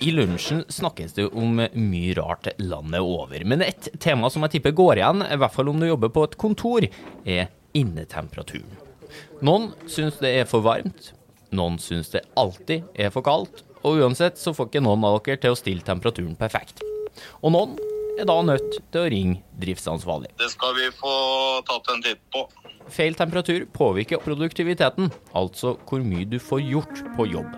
I lunsjen snakkes det om mye rart landet over. Men et tema som jeg tipper går igjen, i hvert fall om du jobber på et kontor, er innetemperaturen. Noen syns det er for varmt, noen syns det alltid er for kaldt, og uansett så får ikke noen av dere til å stille temperaturen perfekt. Og noen er da nødt til å ringe driftsansvarlig. Det skal vi få tatt en titt på. Feil temperatur påvirker produktiviteten, altså hvor mye du får gjort på jobb.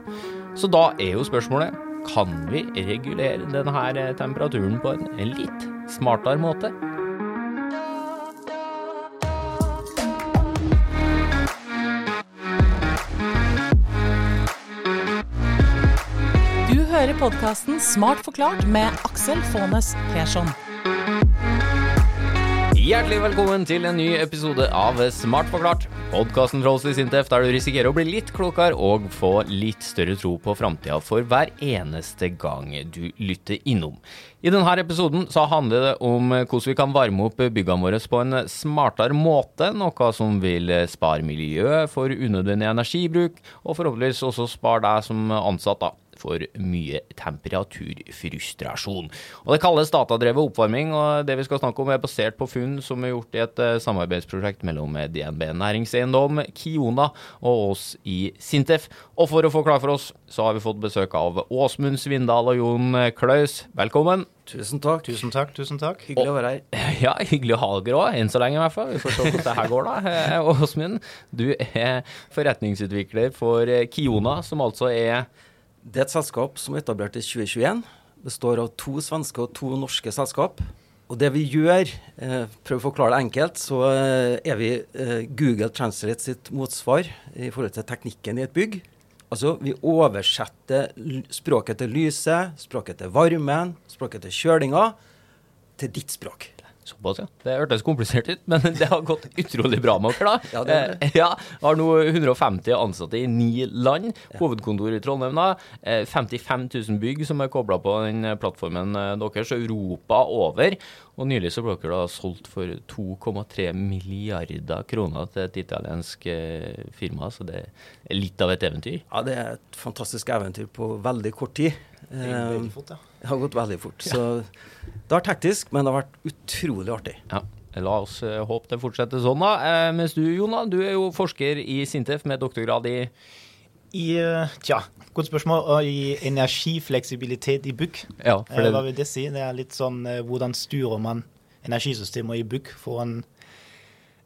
Så da er jo spørsmålet kan vi regulere denne temperaturen på en litt smartere måte? Du hører podkasten Smart forklart med Aksel Faanes Persson. Hjertelig velkommen til en ny episode av Smart forklart. Podkasten fra oss i Sintef der du risikerer å bli litt klokere og få litt større tro på framtida for hver eneste gang du lytter innom. I denne episoden så handler det om hvordan vi kan varme opp byggene våre på en smartere måte. Noe som vil spare miljøet for unødvendig energibruk, og forhåpentligvis også spare deg som ansatt da, for mye temperaturfrustrasjon. Og Det kalles datadrevet oppvarming, og det vi skal snakke om er basert på funn som er gjort i et eh, samarbeidsprosjekt mellom DNB Næringseiendom, Kiona og oss i Sintef. Og for å få klar for oss, så har vi fått besøk av Åsmund Svindal og Jon Klaus. Velkommen. Tusen takk. Tusen takk. tusen takk. Hyggelig å være her. Ja, hyggelig å ha dere òg, enn så lenge i hvert fall. Vi får se hvordan det her går, da. Eh, Åsmund, du er forretningsutvikler for Kiona, som altså er Det er et selskap som er etablert i 2021. Består av to svenske og to norske selskap. Og det vi gjør, eh, prøv å forklare det enkelt, så eh, er vi eh, Google Translate sitt motsvar i forhold til teknikken i et bygg. Altså, vi oversetter språket til lyset, språket til varmen, språket til kjølinga, til ditt språk. Såpass, ja. Det hørtes komplisert ut, men det har gått utrolig bra med dere, da. Ja, det er det. Eh, ja, har nå 150 ansatte i ni land. Hovedkontor i Trondheim, da. Eh, 55 000 bygg som er kobla på den plattformen eh, deres, Europa over. Og nylig så ble dere da solgt for 2,3 milliarder kroner til et italiensk eh, firma, så det er litt av et eventyr. Ja, det er et fantastisk eventyr på veldig kort tid. Det gikk Eh, veldig fort, ja. Det har gått veldig fort. Så det har vært hektisk, men det har vært utrolig artig. Ja. La oss eh, håpe det fortsetter sånn, da. Eh, mens du, Jona, du er jo forsker i Sintef med doktorgrad i I, eh, tja, godt spørsmål. I energifleksibilitet i bygg. Ja, Eh, det, Hva vil det si? Det er litt sånn hvordan styrer man energisystemer i bygg for en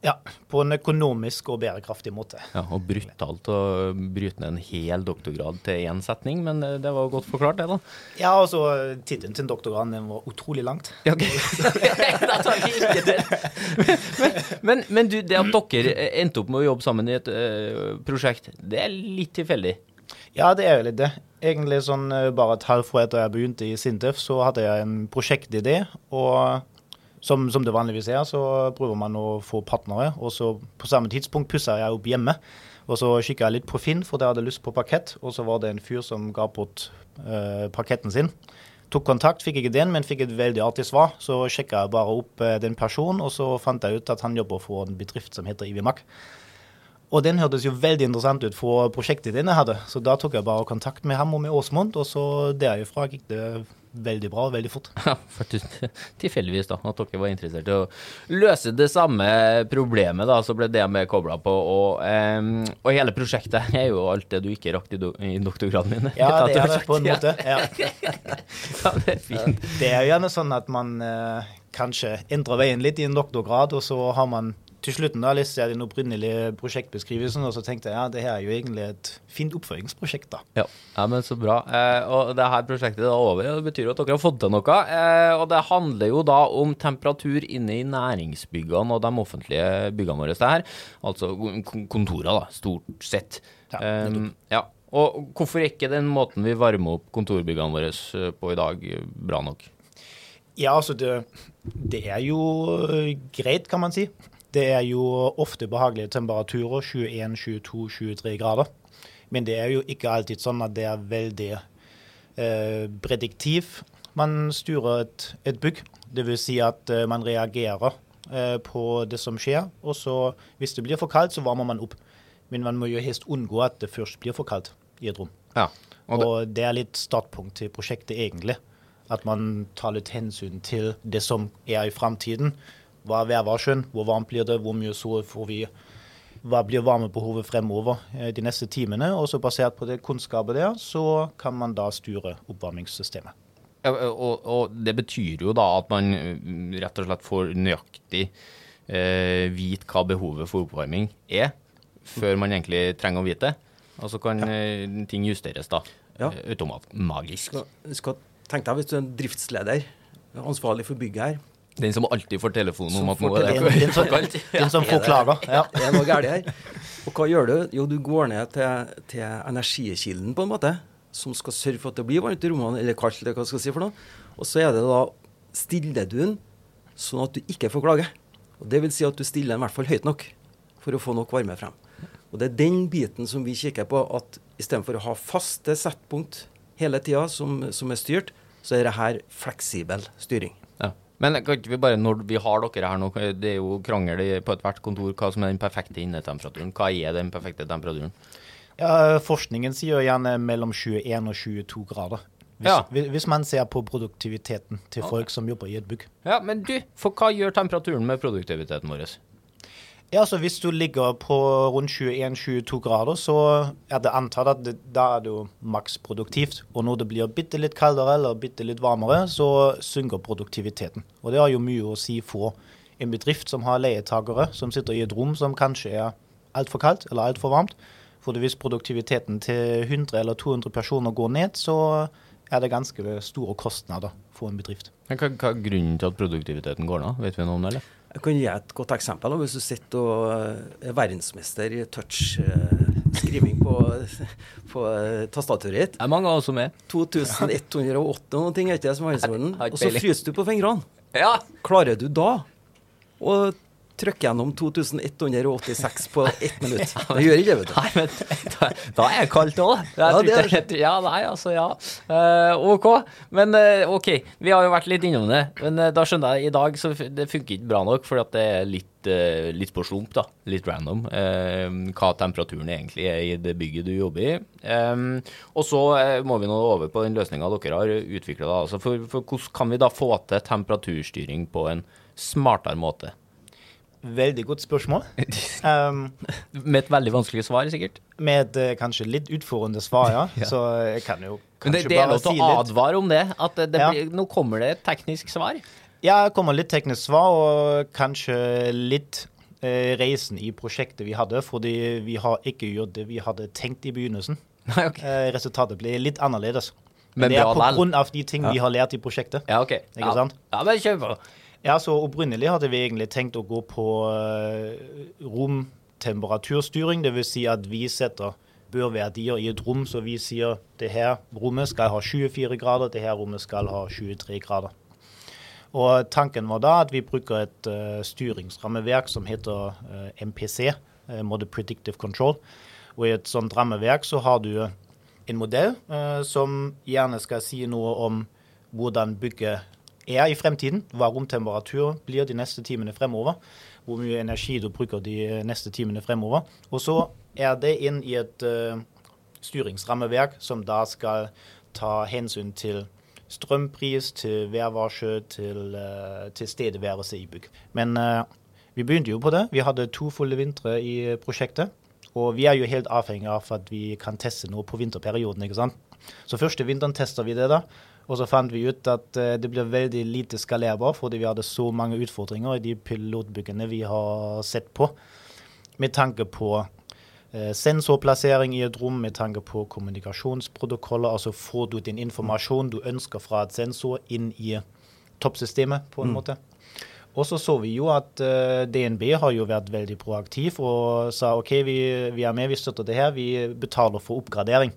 ja, på en økonomisk og bærekraftig måte. Ja, og brutalt å bryte ned en hel doktorgrad til én setning, men det, det var godt forklart, det, da. Ja, og så eh, tittelen til doktorgraden den var utrolig langt. Ja, ok. da tar vi ikke det. Men, men, men du, det at dere endte opp med å jobbe sammen i et eh, prosjekt, det er litt tilfeldig. Ja, det er litt det. Egentlig sånn eh, bare et halvt år etter jeg begynte i Sintef, så hadde jeg en prosjektidé. Og som, som det vanligvis er, så prøver man å få partnere. Og så på samme tidspunkt pussa jeg opp hjemme. Og så kikka jeg litt på Finn, for jeg hadde lyst på parkett. Og så var det en fyr som ga bort eh, parketten sin. Tok kontakt, fikk ikke den, men fikk et veldig artig svar. Så sjekka jeg bare opp eh, den personen, og så fant jeg ut at han jobber for en bedrift som heter Ivimak. Og den hørtes jo veldig interessant ut for prosjektet den jeg hadde. Så da tok jeg bare kontakt med ham og med Åsmund, og så derifra gikk det veldig bra veldig fort. Ja, tilfeldigvis, da, at dere var interessert i å løse det samme problemet, da, så ble DNB kobla på. Og, um, og hele prosjektet er jo alt det du ikke rakk i, do, i doktorgraden min. Ja, det er det på en måte. Ja. Ja, det er fint. Det er jo gjerne sånn at man uh, kanskje endrer veien litt i en doktorgrad, og så har man til slutten da leste jeg den opprinnelige prosjektbeskrivelsen, og så tenkte jeg ja, det her er jo egentlig et fint oppføringsprosjekt, da. Ja, ja men så bra. Eh, og det her prosjektet er over, og det betyr jo at dere har fått til noe. Eh, og det handler jo da om temperatur inne i næringsbyggene og de offentlige byggene våre. Det her. Altså kon- kontorer, da, stort sett. Ja, um, ja. Og hvorfor er ikke den måten vi varmer opp kontorbyggene våre eh, på i dag, eh, bra nok? Ja, altså det, det er jo greit, kan man si. Det er jo ofte behagelige temperaturer, 21, 22, 23 grader. Men det er jo ikke alltid sånn at det er veldig eh, prediktiv. Man styrer et, et bygg. Det vil si at eh, man reagerer eh, på det som skjer. Og så, hvis det blir for kaldt, så varmer man opp. Men man må jo helst unngå at det først blir for kaldt i et rom. Ja. Og Og, det- det er litt startpunkt til prosjektet, egentlig. At man tar litt hensyn til det som er i framtiden. Hva er værvarselen? Hvor varmt blir det? Hvor mye sol får vi? Hva blir varmebehovet fremover eh, de neste timene? Og så basert på det kunnskapet der, så kan man da styre oppvarmingssystemet. Ja, og, og det betyr jo da at man mm, rett og slett får nøyaktig eh, vite hva behovet for oppvarming er, før man egentlig trenger å vite det. Og så kan ja. ting justeres da, Ja. automatisk. magisk. Skal, skal Tenk deg hvis du er en driftsleder, ansvarlig for bygget her. Den som alltid får telefonen om at får nå er det Den, den, som, kaldt. den som får klager. Ja. Det er noe galt her. Og hva gjør du? Jo, du går ned til, til energikilden, på en måte, som skal sørge for at det blir varmt i rommene, eller kaldt, eller hva skal jeg si for noe. Og så er det da stiller du den sånn at du ikke får klage. Og Det vil si at du stiller den i hvert fall høyt nok for å få nok varme frem. Og Det er den biten som vi kikker på, at istedenfor å ha faste settpunkt hele tida som, som er styrt, så er det her fleksibel styring. Men kan ikke vi bare, når vi har dere her nå, det er jo krangel på ethvert kontor hva som er den perfekte innetemperaturen. Hva er den perfekte temperaturen? Ja, forskningen sier gjerne mellom 21 og 22 grader. Hvis, Ja. hvis- hvis man ser på produktiviteten til folk som jobber i et bygg. Ja, men du, for hva gjør temperaturen med produktiviteten vår? Ja, så Hvis du ligger på rundt 21-22 grader, så er det antatt at det, da er det jo maks produktivt. Og når det blir bitte litt kaldere eller bitte litt varmere, så synker produktiviteten. Og det har jo mye å si for en bedrift som har leietakere som sitter i et rom som kanskje er altfor kaldt eller altfor varmt. For hvis produktiviteten til 100 eller 200 personer går ned, så er det ganske store kostnader for en bedrift. Men Hva, hva er grunnen til at produktiviteten går ned? Vet vi noe om det, eller? Jeg kan gi et godt eksempel. Hvis du sitter og eh, er verdensmester i touch-skriving på, på eh, tastaturet ditt Det er mange av oss som er. 2108 og noe ting, ikke det som er verdensrekorden? Og så fryser du på fingrene. Ja. Klarer du da å trykke gjennom 2186 på ett minutt? Det gjør ikke det, vet du. Nei, men da, da er jeg kaldt òg. Ja, det er Ja, nei, altså, ja. Uh, OK. Men uh, OK, vi har jo vært litt innom det. Men uh, da skjønner jeg, i dag så det funker ikke bra nok, for at det er litt, litt på slump, da. Litt random. hva temperaturen egentlig er i det bygget du jobber i. Um, og så må vi nå over på den løsninga dere har utvikla. Altså, for, for hvordan kan vi da få til temperaturstyring på en smartere måte? Veldig godt spørsmål. Um, Med et veldig vanskelig svar, sikkert. Med et uh, kanskje litt utfordrende svar, ja. Så jeg kan jo kanskje Men det, Men det er bare lov til å litt. advare om det. At det, blir, Ja. nå kommer det et teknisk svar. Ja, det kommer litt teknisk svar, og kanskje litt uh, reisen i prosjektet vi hadde. Fordi vi har ikke gjort det vi hadde tenkt i begynnelsen. Nei, okay. uh, resultatet ble litt annerledes. Men det er på grunn av de ting vi har lært i prosjektet. Ja, ok. Ikke ja. sant? Ja, men kjør på. Ja, så opprinnelig hadde vi egentlig tenkt å gå på uh, romtemperaturstyring. Dvs. Si at vi setter børverdier i et rom, så vi sier det her rommet skal ha 24 grader, det her rommet skal ha 23 grader. Og tanken var da at vi bruker et uh, styringsrammeverk som heter uh, MPC, uh, Model Predictive Control. Og i et sånt rammeverk så har du en modell som gjerne skal si noe om hvordan bygget er i fremtiden, hva romtemperatur blir de neste timene fremover, hvor mye energi du bruker de neste timene fremover. Og så er det inn i et uh, styringsrammeverk som da skal ta hensyn til strømpris, til værvarsel, til uh, tilstedeværelse i bygg. Men uh, vi begynte jo på det. Vi hadde to fulle vintre i prosjektet. Og vi er jo helt avhengig av at vi kan teste noe på vinterperioden. ikke sant? Så første vinteren tester vi det, da. Og så fant vi ut at uh, det blir veldig lite skalerbar, fordi vi hadde så mange utfordringer i de pilotbyggene vi har sett på. Med tanke på uh, sensorplassering i et rom, med tanke på kommunikasjonsprotokoller. Altså får du din informasjon du ønsker fra et sensor inn i toppsystemet, på en måte. Og så så vi jo at uh, DNB har jo vært veldig proaktiv og sa OK, vi, vi er med, vi støtter det her, vi betaler for oppgradering.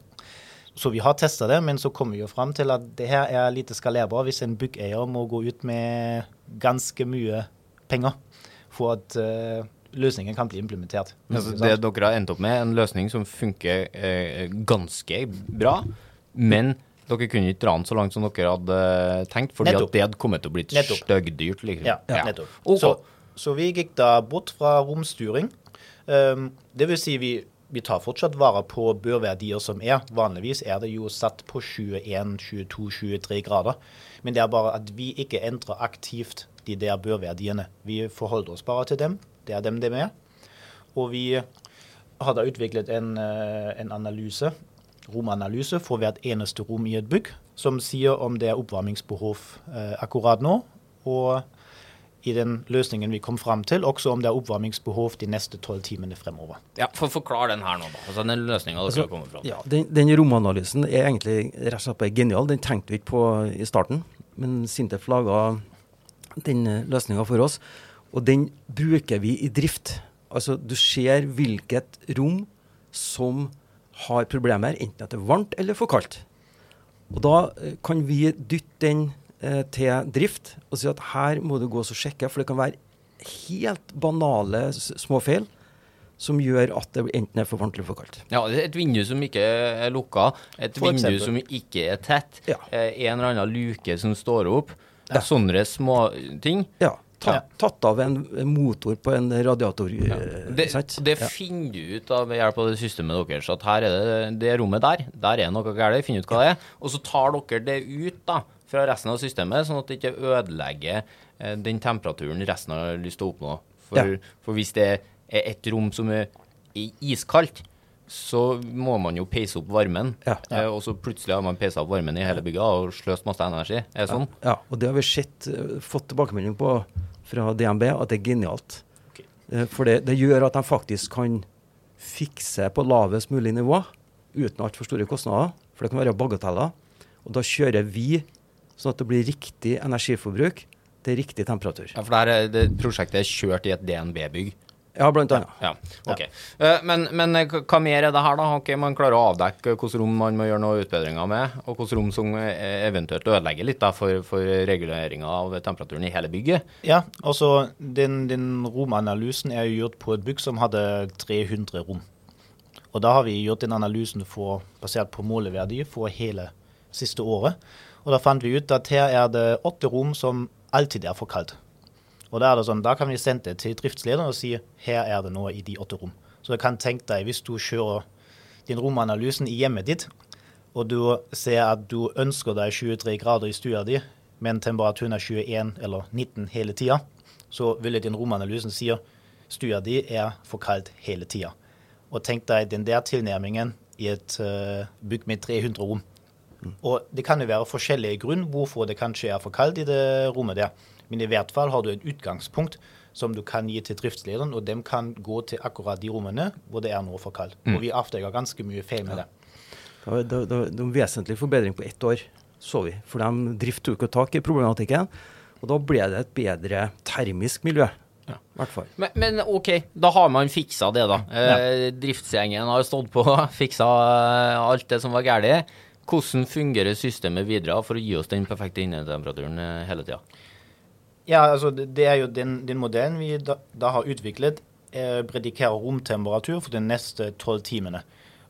Så vi har testa det, men så kommer vi jo fram til at det her er lite skalerbar hvis en byggeier må gå ut med ganske mye penger for at uh, løsningen kan bli implementert. Altså, det dere har endt opp med, en løsning som funker uh, ganske bra, men dere kunne ikke dra den så langt som dere hadde tenkt, fordi det hadde kommet til å bli styggdyrt. Liksom. Ja, nettopp. Okay. Så, så vi gikk da bort fra romstyring. Um, det vil si vi vi tar fortsatt vare på børverdier som er. Vanligvis er det jo satt på 21, 22, 23 grader. Men det er bare at vi ikke endrer aktivt de der børverdiene. Vi forholder oss bare til dem. Det er dem de er. Og vi har da utviklet en, eh, en analyse, romanalyse for hvert eneste rom i et bygg, som sier om det er oppvarmingsbehov eh, akkurat nå. Og i den løsningen vi kom fram til, også om det er oppvarmingsbehov de neste tolv timene fremover. Ja, for Forklar den her nå, da. Altså Den løsninga dere skal komme kommet fram til. Ja, den, den romanalysen er egentlig rett og slett bare genial. Den tenkte vi ikke på i starten, men Sintef laga den løsninga for oss. Og den bruker vi i drift. Altså, du ser hvilket rom som har problemer, enten at det er varmt eller for kaldt. Og da eh, kan vi dytte den eh, til drift og si at her må du gå og sjekke, for det kan være helt banale s- små feil som gjør at det enten er for varmt eller for kaldt. Ja, Et vindu som ikke er lukka, et For vindu eksempel. som ikke er tett, Ja. eh, en eller annen luke som står opp. Sånne småting. Ja. Ta, Tatt av en motor på en radiator. Ja. Det, sant? det Ja. finner du ut av ved hjelp av det systemet deres. At her er det, det rommet der, der er noe galt. Finn ut hva det er. Og så tar dere det ut da, fra resten av systemet, sånn at det ikke ødelegger eh, den temperaturen resten har lyst til å oppnå. For, Ja. for hvis det er et rom som er iskaldt, så må man jo peise opp varmen. Ja. Eh, og så plutselig har man peisa opp varmen i hele bygget og sløst masse energi. Er det sånn? Ja, og det har vi sett, eh, fått tilbakemelding på fra DNB, at det er genialt. Ok. Eh, For det, det gjør at de faktisk kan fikse på lavest mulig nivå uten altfor store kostnader. For det kan være bagateller. Og da kjører vi sånn at det blir riktig energiforbruk til riktig temperatur. Ja, for det, er, det prosjektet er kjørt i et DNB-bygg. Ja, blant annet. Ja, ok. Eh, men, men eh, hva hva mer er det her, da? Okay, Man klarer å avdekke hvilke rom man må gjøre noen utbedringer med, og hvilke rom som eh, eventuelt ødelegger litt da, for, for reguleringa av temperaturen i hele bygget. Ja, altså den, den romanalysen er jo gjort på et bygg som hadde 300 rom. Og da har vi gjort den analysen for, basert på måleverdi for hele siste året. Og da fant vi ut at her er det åtte rom som alltid er for kaldt. Og da er det sånn, da kan vi sende det til driftslederen og si her er det noe i de åtte rom. Så du kan tenke deg, hvis du kjører din romanalysen i hjemmet ditt, og du ser at du ønsker deg 23 grader i stua di, men temperaturen er 21 eller 19 hele tida, så ville din romanalysen si stua di er for kaldt hele tida. Og tenk deg den der tilnærmingen i et eh, bygg med 300 rom. Og det kan jo være forskjellige grunn hvorfor det kanskje er for kaldt i det rommet der. Men i hvert fall har du et utgangspunkt som du kan gi til driftslederen, og dem kan gå til akkurat de rommene hvor det er noe for kaldt. Og vi avdekker ganske mye feil med det. Det var, det, var en vesentlig forbedring på ett år, så vi. For de drift tok tak i problematikken. Og da ble det et bedre termisk miljø. Fall. Men, men OK, da har man fiksa det, da. Eh, Driftsgjengen har stått på, fiksa eh, alt det som var galt. Hvordan fungerer systemet videre for å gi oss den perfekte innetemperaturen eh, hele tida? Ja, altså det, er jo den, den modellen vi da, da har utviklet, eh, predikerer romtemperatur for de neste tolv timene.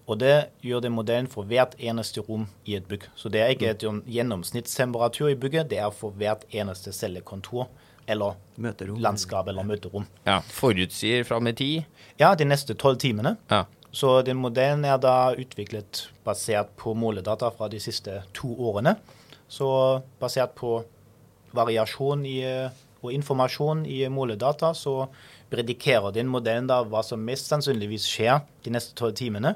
Og det gjør den modellen for hvert eneste rom i et bygg. Så det er ikke et sånn gjennomsnittstemperatur i bygget, det er for hvert eneste cellekontor eller Møterom. landskap eller møterom. Ja, Forutsier fram i tid? Ja, de neste tolv timene. Ja. Så den modellen er da utviklet basert på måledata fra de siste to årene. Så basert på variasjon i, og informasjon i måledata, så predikerer den modellen da hva som mest sannsynligvis skjer de neste tolv timene,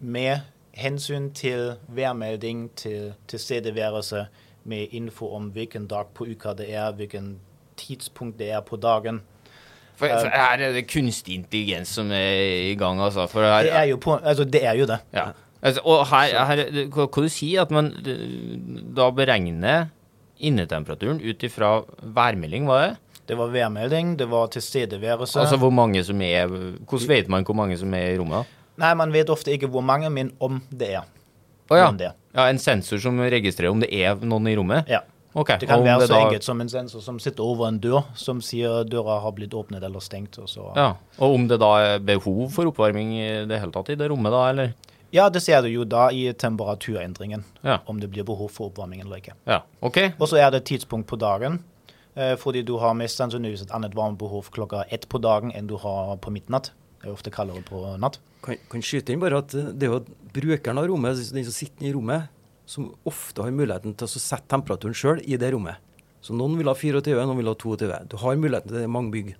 med hensyn til værmelding, til tilstedeværelse, med info om hvilken dag på uka det er, hvilken tidspunkt det er på dagen. For, for her er det kunstig intelligens som er i gang, altså. Her, Det er jo, på, altså det, er jo det. Ja. Altså, og her, her hva, hva du sier at man eh, da beregner innetemperaturen ut ifra værmelding, var det? Det var værmelding, det var tilstedeværelse. Altså hvor mange som er Hvordan vet man hvor mange som er i rommet? da? Nei, man vet ofte ikke hvor mange, men om det er. Å ja. Det. ja. En sensor som registrerer om det er noen i rommet? Ja. Okay. Det kan være så da- enkelt som en sensor som sitter over en dør, som sier døra har blitt åpnet eller stengt. Og så. Ja, Og om det da er behov for oppvarming i det hele tatt i det rommet, da, eller? Ja, det ser du jo da i temperaturendringen, Ja. om det blir behov for oppvarming eller ikke. Ja, OK. Og så er det tidspunkt på dagen, eh, fordi du har mest sannsynligvis et annet varmebehov klokka ett på dagen enn du har på midnatt. Det er ofte kaldere på natt. Kan, kan skyte inn bare at eh, det er jo brukeren av rommet, altså den som sitter i rommet, som ofte har muligheten til å sette temperaturen sjøl i det rommet. Så noen vil ha 24, noen vil ha 22. Du har muligheten til det i mange bygg.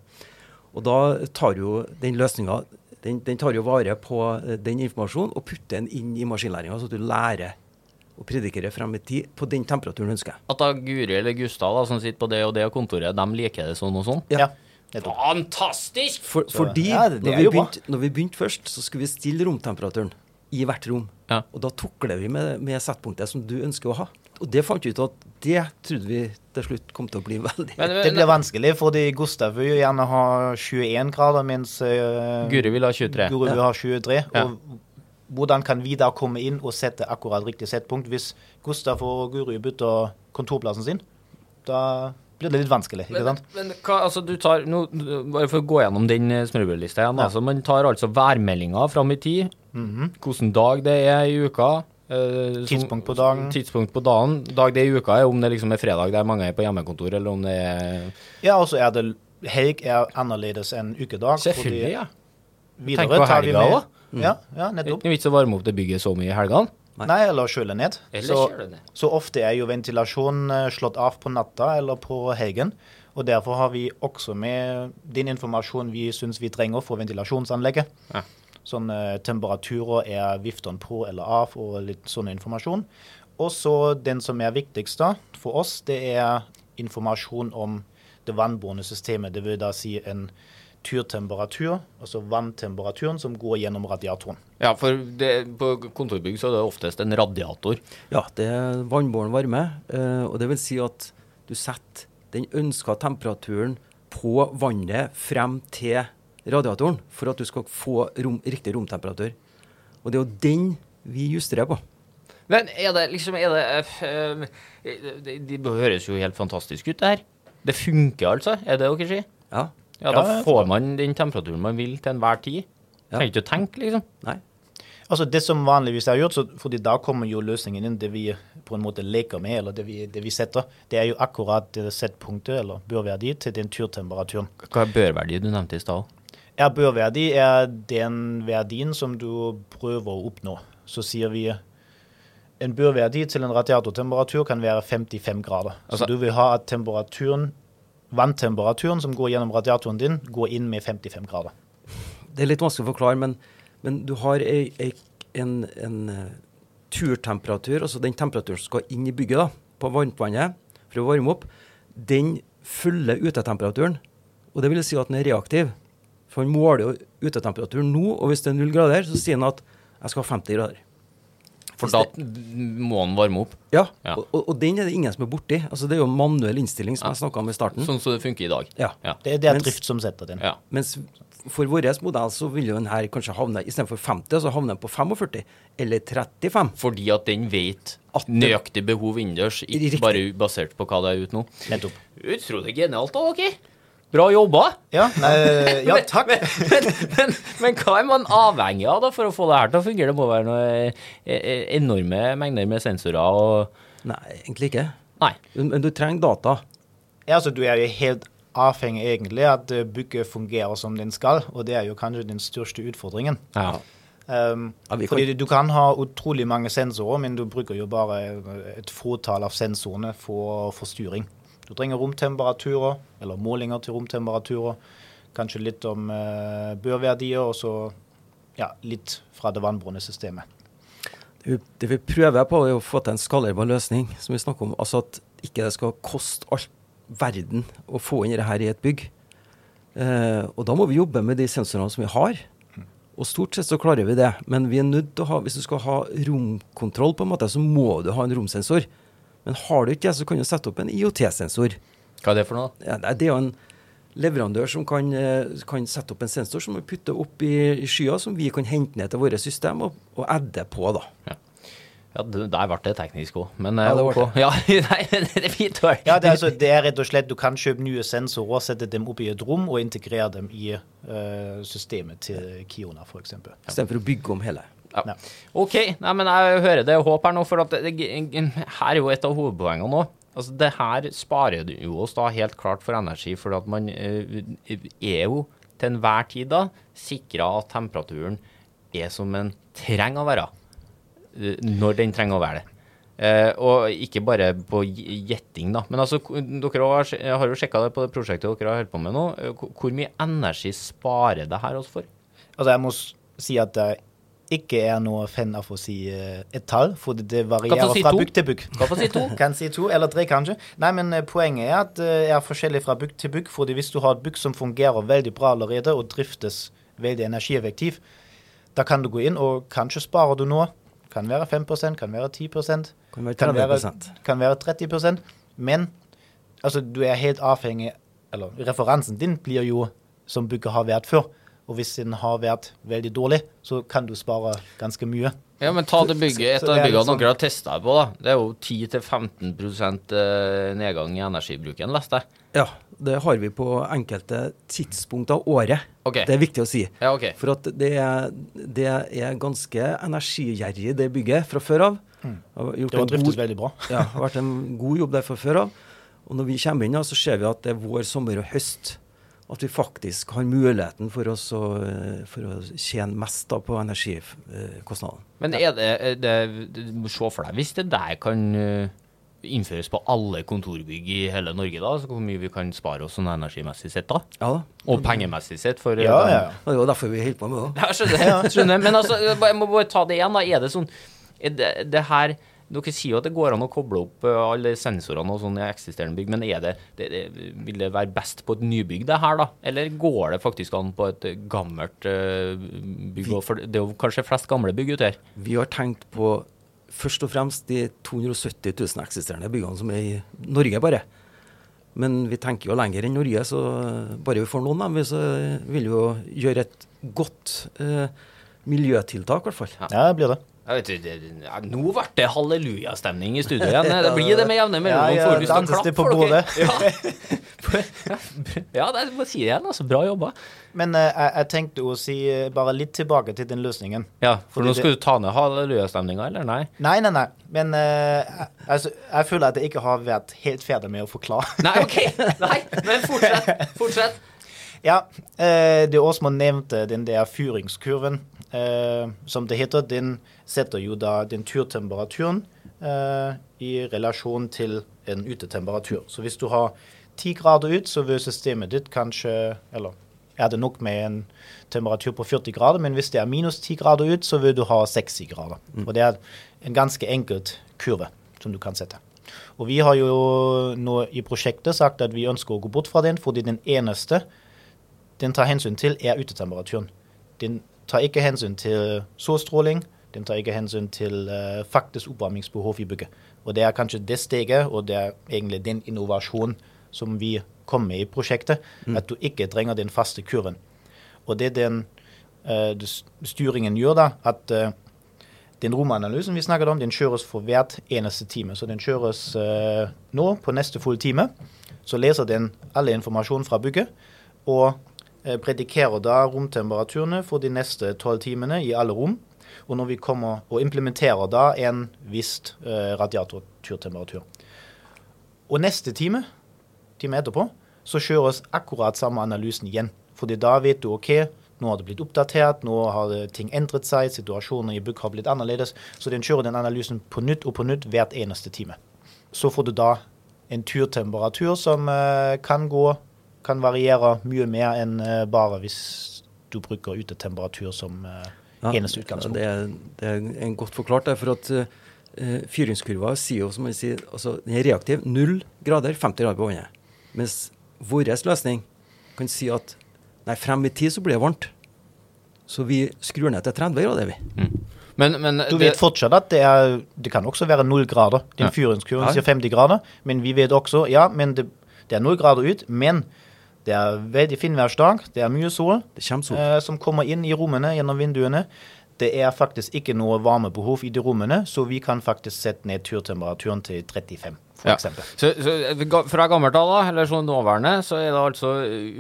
Og da tar jo den løsninga den, den tar jo vare på eh, den informasjonen og putter den inn i maskinlæringa, så at du lærer å predikere frem i tid på den temperaturen du ønsker. At da Guri eller Gustav da, som sitter på det og det kontoret, de liker det sånn og sånn? Ja. Fantastisk! For, fordi ja, det- det når, er vi begynte, når vi begynte først, så skulle vi stille romtemperaturen i hvert rom. Ja. Og da tukler vi med, med settpunktet som du ønsker å ha. Og det fant vi ut at det trodde vi til slutt kom til å bli veldig Men, Det blir vanskelig, fordi Gustav vil jo gjerne ha 21 grader, mens uh, Guri vil ha 23. Guru vil ha 23. Ja. Og hvordan kan vi da komme inn og sette akkurat riktig settpunkt hvis Gustav og Guru bytter kontorplassen sin? Da blir det litt vanskelig, ikke sant? men hva, altså du tar, nå, Bare for å gå gjennom den eh, smørbrødlista igjen. Ja. altså Man tar altså værmeldinga fram i tid, Mhm. hvilken dag det er i uka. Eh, som- Tidspunkt på dagen. Tidspunkt på dagen. Dag det i uka er om det liksom er fredag der mange er på hjemmekontor, eller om det er Ja, og så er det helg er annerledes enn ukedag. Selvfølgelig, ja. Videre Tenk på tar vi helga med- også. Ja, ja, Det nettopp. er ikke å varme opp det bygget så mye i helgene. Nei, eller kjøle ned. Eller Så, kjøle ned. så ofte er jo ventilasjonen eh, slått av på natta eller på helgen. Og derfor har vi også med den informasjonen vi syns vi trenger for ventilasjonsanlegget. Ja. Sånn eh, temperaturer, er vifteren på eller av, og litt sånn informasjon. Og så den som er viktigst for oss, det er informasjon om det vannbårne systemet. Det vil da si en turtemperatur, altså vanntemperaturen som går gjennom radiatoren. Ja, for det, på kontorbygg så er det oftest en radiator. Ja, det er vannbåren varme. eh, og det vil si at du setter den ønska temperaturen på vannet frem til radiatoren for at du skal få rom, riktig romtemperatur. Og det er jo den vi justerer på. Men er det liksom er det, eh, eh, det, det høres jo helt fantastisk ut, det her. Det funker altså, er det dere sier? Ja. Ja, da får man den temperaturen man vil til enhver tid. Ja. Trenger ikke å tenke, liksom. Nei. Altså Det som vanligvis er gjort, så, fordi da kommer jo løsningen inn, det vi på en måte leker med, eller det vi, det vi setter, det er jo akkurat det settpunktet, eller børverdi, til den turtemperaturen. Hva er børverdi du nevnte i stad? Er børverdi er den verdien som du prøver å oppnå. Så sier vi en børverdi til en radiatortemperatur kan være 55 grader. Altså- så du vil ha at temperaturen, vanntemperaturen som går gjennom radiatoren din, går inn med 55 grader. Det er litt vanskelig å forklare, men, men du har ei, ei, en, en eh, turtemperatur, altså den temperaturen som skal inn i bygget da, på varmtvannet for å varme opp, den følger utetemperaturen. Og det vil si at den er reaktiv. For han måler jo utetemperaturen nå, og hvis det er null grader, så sier han at jeg skal ha 50 grader. For da må den varme opp. Ja, Ja. Og, og, den er det ingen som er borti. Altså, det er jo manuell innstilling, som Ja. jeg snakka om i starten. Sånn som det funker i dag. Ja. Ja. Det, det er Mens- drift som setter den. ja. Mens for vår modell så vil jo den her kanskje havne istedenfor 50, så havner den på 45 eller 35. Fordi at den vet At det- nøyaktig behov innendørs, ikke Riktig. bare basert på hva det er ute nå. Nettopp. Utrolig genialt da, dere. Bra jobba. Ja, nei, ja takk. Men, men, men, men hva er man avhengig av da for å få det her til å fungere? Det må være noe eh, eh, enorme mengder med sensorer og Nei, egentlig ikke. Nei. Men, du trenger data. Ja, altså Du er jo helt avhengig egentlig at bygget fungerer som den skal, og det er jo kanskje den største utfordringen. Ja. Um, Ja, kan- fordi du kan ha utrolig mange sensorer, men du bruker jo bare et fåtall av sensorene for forstyrring. Du trenger romtemperaturer, eller målinger til romtemperaturer. Kanskje litt om eh, børverdier, og så ja, litt fra det vannbårne systemet. Det Det vi prøver på, er å få til en skalerbar løsning, som vi snakker om. Altså at ikke det skal koste all verden å få inn dette her i et bygg. Eh, og da må vi jobbe med de sensorene som vi har. Og stort sett så klarer vi det. Men vi er nødt til å ha, hvis du skal ha romkontroll, på en måte, så må du ha en romsensor. Men har du ikke det, så kan du sette opp en IOT-sensor. Hva er det for noe? Ja, det er jo en leverandør som kan, eh, kan sette opp en sensor som vi putter opp i skya, som vi kan hente ned til våre system og, og adde på. da. Ja, Ja, Der ble det teknisk òg, men eh, Ja, det ble ok. Ja, nei, det er fint. Ja, det er, altså, det er rett og slett Du kan kjøpe nye sensorer, sette dem opp i et rom og integrere dem i uh, systemet til Kiona, f.eks. Istedenfor å bygge om hele. Ja. Ja. OK, nei, men jeg hører det håp her nå, for at det, det, her er jo et av hovedpoengene nå. Altså, det her sparer jo oss da helt klart for energi, for at man eh, er jo til enhver tid da sikra at temperaturen er som den trenger å være. eh, Når den trenger å være det. Uh, og ikke bare på gjetting, da. Men altså, dere har, har jo sjekka det på det prosjektet dere har holdt på med nå. Hvor mye energi sparer det her oss for? Altså, jeg må si at jeg ikke er noe fan av å si eh, et tall, for det, det varierer si fra to. bygg til bygg. Kan si to. Kan si to eller tre, kanskje. Nei, men eh, poenget er at det er forskjellig fra bygg til bygg. fordi hvis du har et bygg som fungerer veldig bra allerede, og driftes veldig energieffektivt, da kan du gå inn, og kanskje sparer du noe. Kan være 5 kan være 10 Kan være kan være, 30% kan være 30% Men altså, du er helt avhengig Eller referansen din blir jo som bygget har vært før. Og hvis den har vært veldig dårlig, så kan du spare ganske mye. Ja, men ta det bygget, et av byggene sånn- dere har testa på, da. Det er jo 10-15 eh, nedgang i energibruken, leste jeg. Ja, det har vi på enkelte tidspunkt av året. Okay. Det er viktig å si. Ja, okay. For at det er, det er ganske energigjerrig, det bygget, fra før av. Har gjort Det har driftes god- veldig bra. Ja, har vært en god jobb der fra før av. Og når vi kommer inn, da, så ser vi at det er vår, sommer og høst. At vi faktisk har muligheten for, oss å, eh, for å tjene mest da, på energikostnadene. Men er det, er det Du må se for deg hvis det der kan eh, innføres på alle kontorbygg i hele Norge, da, så hvor mye vi kan spare oss sånn energimessig sett, da? Ja. Og pengemessig sett, for eh, Ja, ja. Det er jo derfor vi holder på med det. Ja, skjønner. skjønner. Men altså, jeg må bare ta det igjen, da. Er det sånn er det, det her Dere sier jo at det går an å koble opp eh, alle sensorene og sånn i eksisterende bygg, men er det, det, det, vil det være best på et nybygg, det her, da? Eller går det faktisk an på et gammelt eh, bygg? For det er jo kanskje flest gamle bygg ute her. Vi har tenkt på først og fremst de 270 000 eksisterende byggene som er i Norge, bare. Men vi tenker jo lenger enn Norge, så bare vi får noen av dem, så vil vi jo gjøre et godt eh, miljøtiltak, i hvert fall. Ja, det blir det. Jeg vet, ikke, det, ja, nå ble det hallelujastemning i studio igjen. Det blir det med jevne mellomrom. Ja, ja, danses det på for dere? Ja, ja det må si det igjen. Altså, bra jobba. Men eh, jeg, jeg tenkte å si eh, bare litt tilbake til den løsningen. Ja, for Fordi nå skal du ta ned hallelujastemninga, eller nei? Nei, nei, nei. Men uh, altså, jeg føler at jeg ikke har vært helt ferdig med å forklare. Nei, OK. Nei, men fortsett. Fortsett. Ja, uh, det Åsmund nevnte, den der fyringskurven, som det heter, den setter jo da den turtemperaturen eh, i relasjon til en utetemperatur. Så hvis du har ti grader ut, så vil systemet ditt kanskje Eller er det nok med en temperatur på 40 grader, men hvis det er minus 10 grader ut, så vil du ha 60 grader. Og det er en ganske enkelt kurve som du kan sette. Og vi har jo nå i prosjektet sagt at vi ønsker å gå bort fra den, fordi den eneste den tar hensyn til, er utetemperaturen. Den tar ikke hensyn til solstråling. Den tar ikke hensyn til uh, faktisk oppvarmingsbehov i bygget. Og det er kanskje det steget, og det er egentlig den innovasjonen som vi kom med i prosjektet, at du ikke trenger den faste kurven. Og det den uh, styringen gjør, da, at uh, den romanalysen vi snakket om, den kjøres for hvert eneste time. Så den kjøres nå på neste fulle time. Så leser den alle informasjon fra bygget, og predikerer da romtemperaturene for de neste tolv timene i alle rom. Og når vi kommer og implementerer da en viss eh, radiatortemperatur. Og neste time, time etterpå, så kjøres akkurat samme analysen igjen. Fordi da vet du OK, nå har det blitt oppdatert, nå har ting endret seg, situasjonen i bygg har blitt annerledes. Så den kjører den analysen på nytt og på nytt hvert eneste time. Så får du da en turtemperatur som eh, kan gå kan variere mye mer enn eh, bare hvis du bruker utetemperatur som eh, Ja, eneste utgangspunkt. Det er, det er en godt forklart, det. For at uh, fyringskurva sier jo, som man sier, altså den er reaktiv. Null grader, 50 grader på vannet. Mens vår løsning kan si at nei, frem i tid så blir det varmt. Så vi skrur ned til 30 grader, vi. Men, men Du det, vet fortsatt at det, er, det kan også være null grader. Den Ja. fyringskurven Ja. sier 50 grader, men vi vet også ja, men det, det er null grader ut. Men det er veldig fin finværsdag, det er mye sol Det sol. eh, som kommer inn i rommene gjennom vinduene. Det er faktisk ikke noe varmebehov i de rommene, så vi kan faktisk sette ned turtemperaturen til 35, Ja. eksempel. Så, så fra gammelt av, da, eller sånn nåværende, så er det altså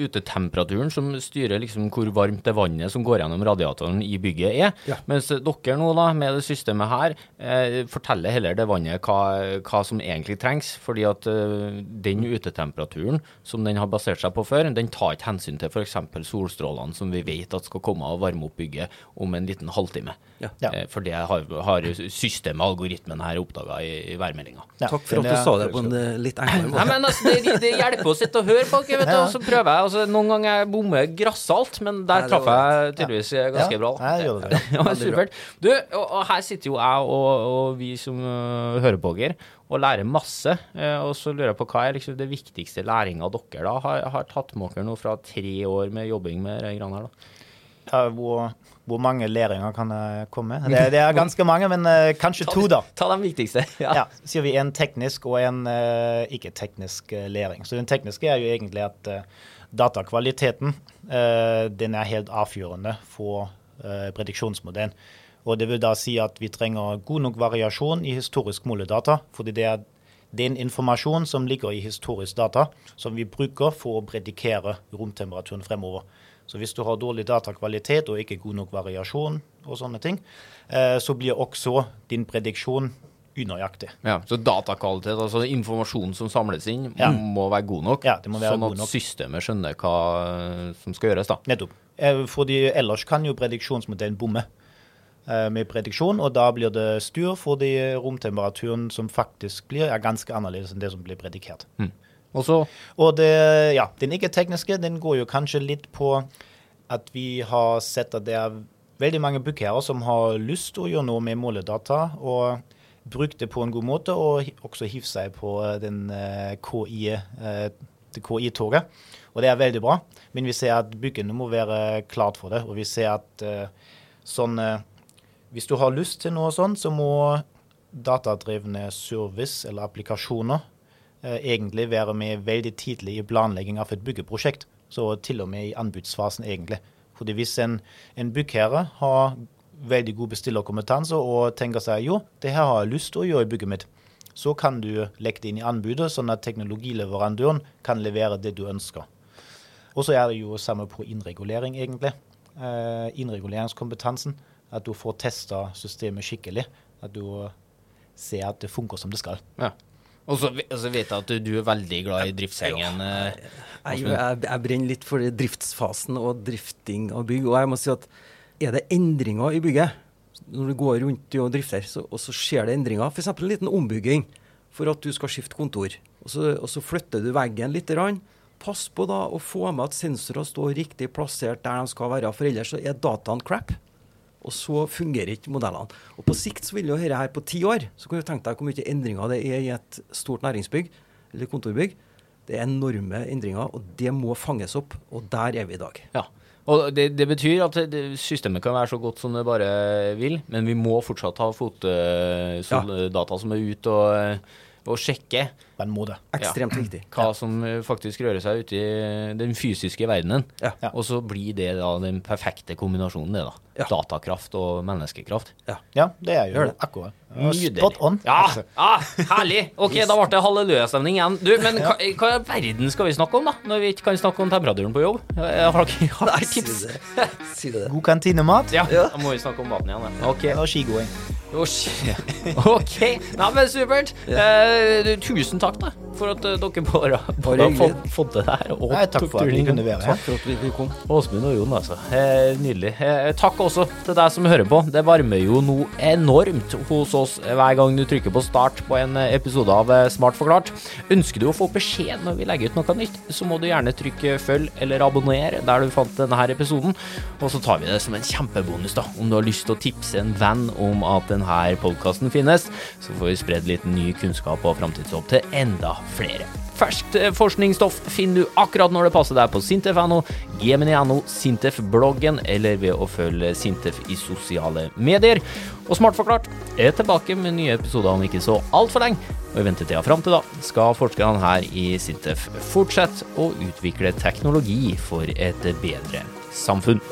utetemperaturen som styrer liksom hvor varmt det vannet som går gjennom radiatoren i bygget er. Ja. Mens dere nå, da, med det systemet her, eh, forteller heller det vannet hva, hva som egentlig trengs. Fordi at eh, den utetemperaturen som den har basert seg på før, den tar ikke hensyn til f.eks. solstrålene som vi vet at skal komme og varme opp bygget om en liten halvtime. Ja. Ja. Eh, for det har, har systemet, algoritmen her, oppdaga i, i værmeldinga. Ja, Takk for at du er- sa det på en eh, litt enklere Nei, men altså, det, det hjelper å sitte og høre på dere, vet du, og så prøver jeg. Altså, noen ganger jeg bommer grassalt, men der Nei, traff jeg tydeligvis ganske Ja. bra. Ja, jeg gjør det, ja, supert. Du, og, og her sitter jo jeg og, og vi som uh, hører på dere, og lærer masse. Uh, og så lurer jeg på hva er liksom det viktigste læringa dere da har, har tatt med dere nå fra tre år med jobbing med greiene her, da? Ja, hvor, hvor mange læringer kan jeg komme med? Det, det er ganske mange, men uh, kanskje to, da. Ta den viktigste. Ja. Ja, sier vi en teknisk og en uh, ikke-teknisk eh, læring. Så den tekniske er jo egentlig at eh, datakvaliteten eh, den er helt avgjørende for prediksjonsmodellen. Og det vil da si at vi trenger god nok variasjon i historisk måledata, fordi det er den informasjon som ligger i historisk data, som vi bruker for å predikere romtemperaturen fremover. Så hvis du har dårlig datakvalitet og ikke god nok variasjon og sånne ting, eh, så blir også din prediksjon unøyaktig. Ja, så datakvalitet, altså informasjonen som samles inn, Ja. må være god nok. Ja, det må være sånn god at systemet skjønner hva øh, som skal gjøres, da. Nettopp. Eh, Fordi ellers kan jo prediksjonsmodellen bomme eh, med prediksjon, og da blir det styr fordi romtemperaturen som faktisk blir, er ganske annerledes enn det som blir predikert. Og så Og det, ja, den ikke-tekniske den går jo kanskje litt på at vi har sett at det er veldig mange bookherrer som har lyst til å gjøre noe med måledata, og bruke det på en god måte, og også hive seg på eh, den uh, KI-toget. det KI-toget. Og det er veldig bra, men vi ser at byggene må være klart for det. Og vi ser at uh, sånn eh, Hvis du har lyst til noe sånt, så må datadrevne service eller applikasjoner eh, egentlig være med veldig tidlig i planlegging av et byggeprosjekt. Så til og med i anbudsfasen, egentlig. Fordi hvis en, en byggherre har veldig god bestillerkompetanse og tenker seg jo, det her har jeg lyst til å gjøre i bygget mitt, så kan du legge det inn i anbudet, sånn at teknologileverandøren kan levere det du ønsker. Og så er det jo samme på innregulering, egentlig. Eh, innreguleringskompetansen. At du får testa systemet skikkelig. At du ser at det funker som det skal. Ja. Og så ve- vet jeg at du, er veldig glad i driftshengen. eh, Jeg, jeg, jeg brenner litt for driftsfasen og drifting av bygg. Og jeg må si at er det endringer i bygget, når du går rundt og drifter, så, og så skjer det endringer, f.eks. en liten ombygging for at du skal skifte kontor, og så, og så flytter du veggen litt, rann, pass på da å få med at sensorer står riktig plassert der de skal være, for ellers så er dataen crap. Og så fungerer ikke modellene. Og på sikt så vil jo dette her på ti år, så kan du tenke deg hvor mye endringer det er i et stort næringsbygg eller kontorbygg. Det er enorme endringer, og det må fanges opp. Og der er vi i dag. Ja. Og det, det betyr at systemet kan være så godt som det bare vil, men vi må fortsatt ha fotdata som er ute og, og sjekke På en måte. Ekstremt viktig. hva som eh, faktisk rører seg ute i den fysiske verdenen. Ja. Ja. Og så blir det da den perfekte kombinasjonen, det da. Ja. Datakraft og menneskekraft. Ja, det er jo. Nydelig. Spot on. Ja, ja, herlig! Ok, da ble det hallelujastemning igjen. Du, men hva, hva i verden skal vi snakke om, da? Når vi ikke kan snakke om temperaturen på jobb? Jeg har dere tips? det. Si det. God kantinemat Ja, da må vi snakke om maten igjen. da. Ok. og skigåing. OK. Nei, men supert. Eh, tusen takk, da, for at eh, dere bare, bare har fått, fått det her. Og Nei, takk for at vi kunne være her. Takk for at vi kom. Åsmund og Jon, altså. Eh, nydelig. Eh, takk også til deg som hører på. Det varmer jo noe enormt hos oss hver gang du trykker på start på en episode av Smart forklart. Ønsker du å få beskjed når vi legger ut noe nytt, så må du gjerne trykke følg eller abonner der du fant denne episoden. Og så tar vi det som en kjempebonus, da. Om du har lyst til å tipse en venn om at denne podkasten finnes, så får vi spredd litt ny kunnskap og framtidshåp til enda flere. Ferskt eh, forskningsstoff finner du akkurat når det passer deg på sintef.no, gemini.no, Sintef-bloggen eller ved å følge Sintef i sosiale medier. Og Smart forklart er tilbake med nye episoder om ikke så altfor lenge. Og i ventetida fram til da skal forskerne her i Sintef fortsette å utvikle teknologi for et bedre samfunn.